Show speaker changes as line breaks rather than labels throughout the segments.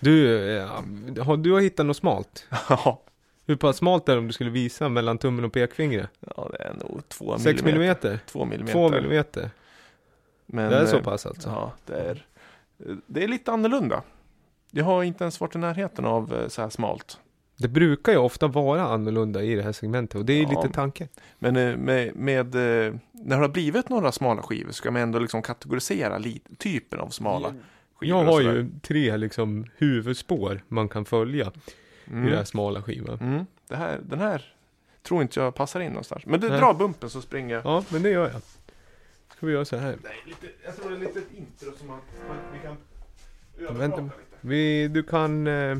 Du, eh, har du har hittat något smalt?
Ja,
Hur pass smalt är det om du skulle visa mellan tummen och pekfingret?
ja, det är nog två
6
millimeter.
millimeter?
Två millimeter.
2 millimeter?
Men,
Det är så
eh,
pass alltså?
Ja, det är, det är lite annorlunda. Jag har inte ens varit i närheten av eh, så här smalt.
Det brukar ju ofta vara annorlunda i det här segmentet och det är ju
Ja.
lite tanken.
Men med, med, när det har blivit några smala skivor ska man ändå liksom kategorisera li- typen av smala.
Jag har ju tre liksom huvudspår man kan följa i den här
Mm.
smala skivan.
Mm. Det här, den här tror inte jag passar in någonstans. Men du
Nej.
drar bumpen så springer jag.
Ja, men det gör jag. Ska vi göra så här?
Nej, lite, jag tror det är lite ett intro som man, man, vi kan
Vänta.
lite.
Vi, du kan... Eh,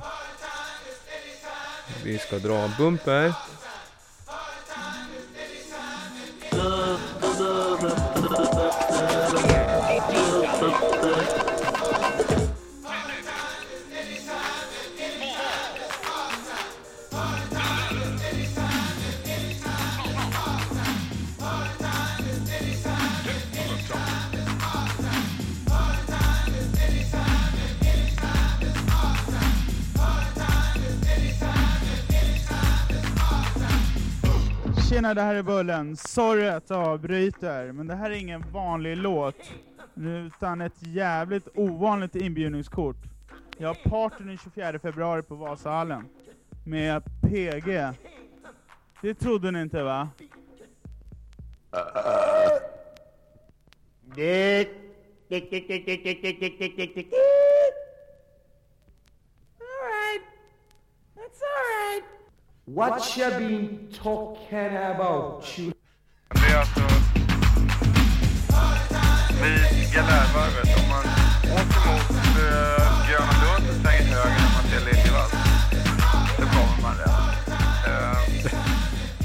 vi ska dra en bump
Tjena, det här är Bullen. Sorry att jag avbryter, men det här är ingen vanlig låt. Utan ett jävligt ovanligt inbjudningskort. Jag har party den 24 februari på Vasahallen. Med PG. Det trodde ni inte va?
What you been talking about? You
Det är alltså vid Galärvarvet. Om man åker mot uh, Gröna Lund och svänger höger när man ser Liljevalchs så kommer man rätt. Uh,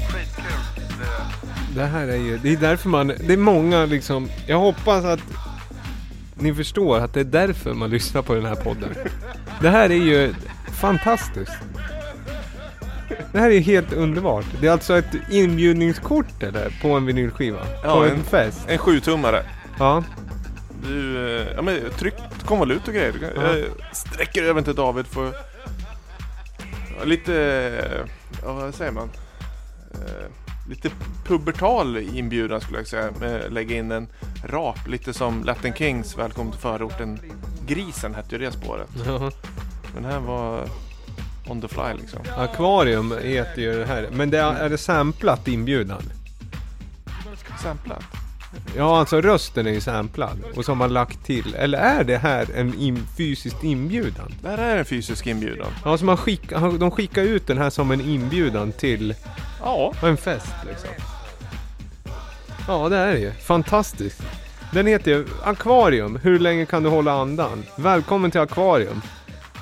skitkul. Det,
Det här är ju, det är därför man, det är många liksom, jag hoppas att ni förstår att det är därför man lyssnar på den här podden. Det här är ju fantastiskt. Det här är helt underbart. Det är alltså ett inbjudningskort eller? På en vinylskiva?
Ja,
på en,
en-
fest?
En sjutummare.
Ja.
Du, eh, ja men tryck konvolut och grejer. Du kan,
Ja.
Jag sträcker över till David för lite, ja vad säger man? Eh, lite pubertal inbjudan skulle jag säga. Lägga in en rap, lite som Latin Kings Välkommen till förorten. Grisen hette ju det spåret.
ja.
Men här var on the fly liksom.
Akvarium heter ju det här. Men det är, är det samplat inbjudan?
Samplat.
Ja, alltså rösten är ju samplad. Och har man lagt till. Eller är det här en in, fysiskt inbjudan?
Det här är en fysisk inbjudan.
Ja, så man skickar, de skickar ut den här som en inbjudan till
Ja,
en fest liksom. Ja, det är det ju. Fantastiskt. Den heter ju Akvarium. Hur länge kan du hålla andan? Välkommen till Akvarium.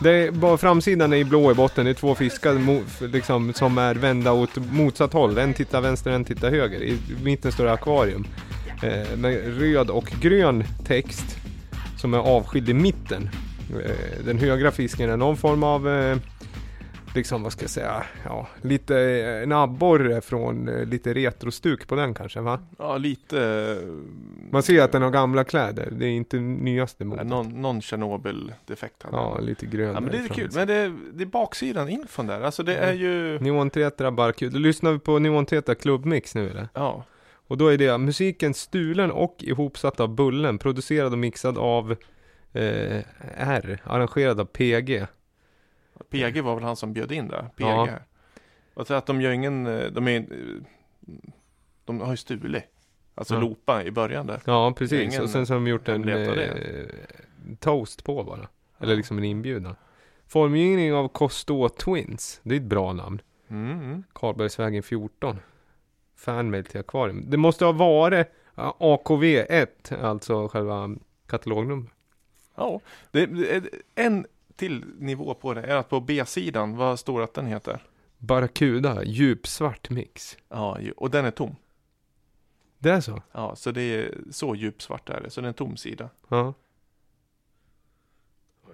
Det är bara framsidan är i blå i botten. Det är två fiskar mo- liksom, som är vända åt motsatt håll. En tittar vänster, en tittar höger. I mitten står det Akvarium. Eh, med röd och grön text. Som är avskild i mitten. Eh, den högra fisken är någon form av eh, liksom vad ska jag säga, ja, lite eh, en abborre från eh, lite retrostuk på den kanske va?
ja lite...
Man ser att den har gamla kläder, det är inte nyaste
eh,
modet.
någon, någon Tjernobyl-defekt hade
Ja, lite grön
Ja men det är kul, men det det är baksidan infon där. Alltså det är ju...
Neon Tetra. Du lyssnar vi på Neon Tetra klubbmix nu eller?
Ja.
Och då är det musiken stulen och ihopsatt av Bullen, producerad och mixad av eh, R, arrangerad av PG.
PG var väl han som bjöd in det? PG.
Ja.
Och så att de gör ingen, de är, de har ju stulit. Alltså
Ja.
loopa i början där.
Ja, precis. Och sen så har de gjort en eh, toast på bara. Eller liksom en inbjudan. Formgivning av Kostå Twins. Det är ett bra namn.
Mm.
Karlbergsvägen 14. Fanmail till akvarium. Det måste ha varit ja, AKV1, alltså själva katalognummer.
Ja, det, det är en till nivå på det är att på B-sidan, vad står att den heter?
Barracuda, djupsvart mix.
Ja, och den är tom.
Det är så?
Ja, så det är så djupsvart är det, så det är en tom sida.
Ja.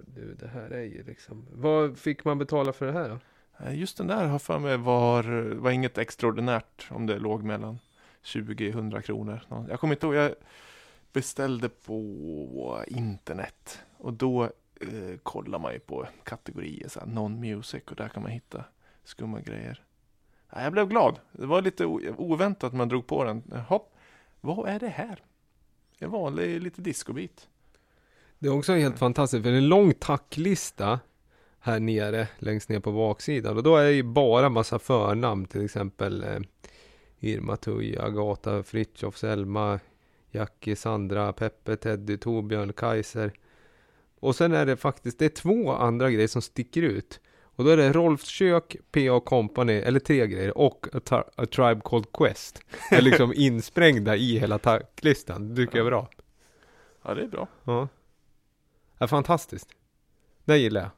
Du, det här är ju liksom... Vad fick man betala för det här då?
Eh, Just den där har för mig var, var inget extraordinärt om det låg mellan 20-100 kronor. Jag kommer inte ihåg, jag beställde på internet och då eh, kollar man ju på kategorier, så här, non-music och där kan man hitta skumma grejer. Ja, jag blev glad. Det var lite oväntat man drog på den. Hopp, vad är det här? En vanlig lite discobit.
Det är också helt fantastiskt, för det är en lång tacklista här nere, längst ner på baksidan. Och då är det ju bara massa förnamn, till exempel eh, Irma Tuija, Agata, Fritiof, Selma, Jackie, Sandra, Peppe, Teddy, Torbjörn, Kaiser. Och sen är det faktiskt, det är två andra grejer som sticker ut. Och då är det Rolfs kök, PA Company, eller tre grejer, och A, A Tribe Called Quest. är liksom insprängda i hela tacklistan. Det tycker jag är bra.
Ja, det är bra.
Ja. ja fantastiskt. Det gillar jag.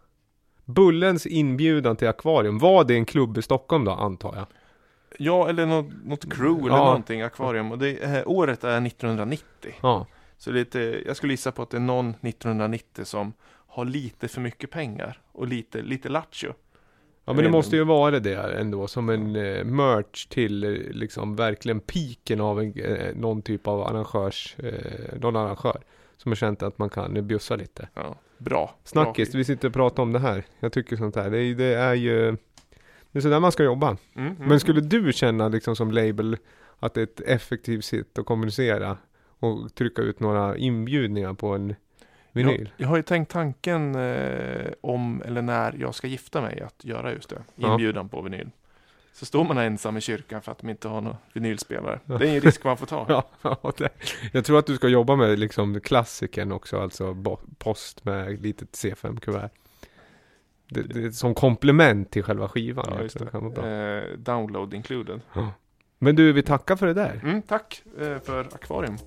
Bullens inbjudan till akvarium. Var det en klubb i Stockholm då, antar jag?
Ja, eller något, något crew eller
Ja.
någonting, akvarium. Och det, eh, året är 1990.
Ja.
Så lite, jag skulle gissa på att det är någon 1990 som har lite för mycket pengar och lite, lite lattjo.
Ja men det måste ju vara det ändå som en eh, merch till eh, liksom verkligen piken av en, eh, någon typ av arrangörs, eh, någon arrangör. Som har känt att man kan eh, bjussa lite.
Ja, bra.
Snackis,
Bra.
vi sitter och pratar om det här. Jag tycker sånt här, det, är- det är ju Det är sådär man ska jobba.
Mm, mm,
Men skulle du känna liksom som label att det är ett effektivt sätt att kommunicera och trycka ut några inbjudningar på en vinyl?
Jag, jag har ju tänkt tanken eh, om eller när jag ska gifta mig att göra just det.
Ja.
Inbjudan på vinyl. Så står man ensam i kyrkan för att de inte har någon vinylspelare.
Ja.
Det är en risk man får ta.
Ja, ja, det, jag tror att du ska jobba med liksom klassikern också, alltså post med litet C5-kuvert. Det, det som komplement till själva skivan.
Ja, det. Eh, download included.
Men du, vi tackar för det där.
Mm, tack eh, för akvarium.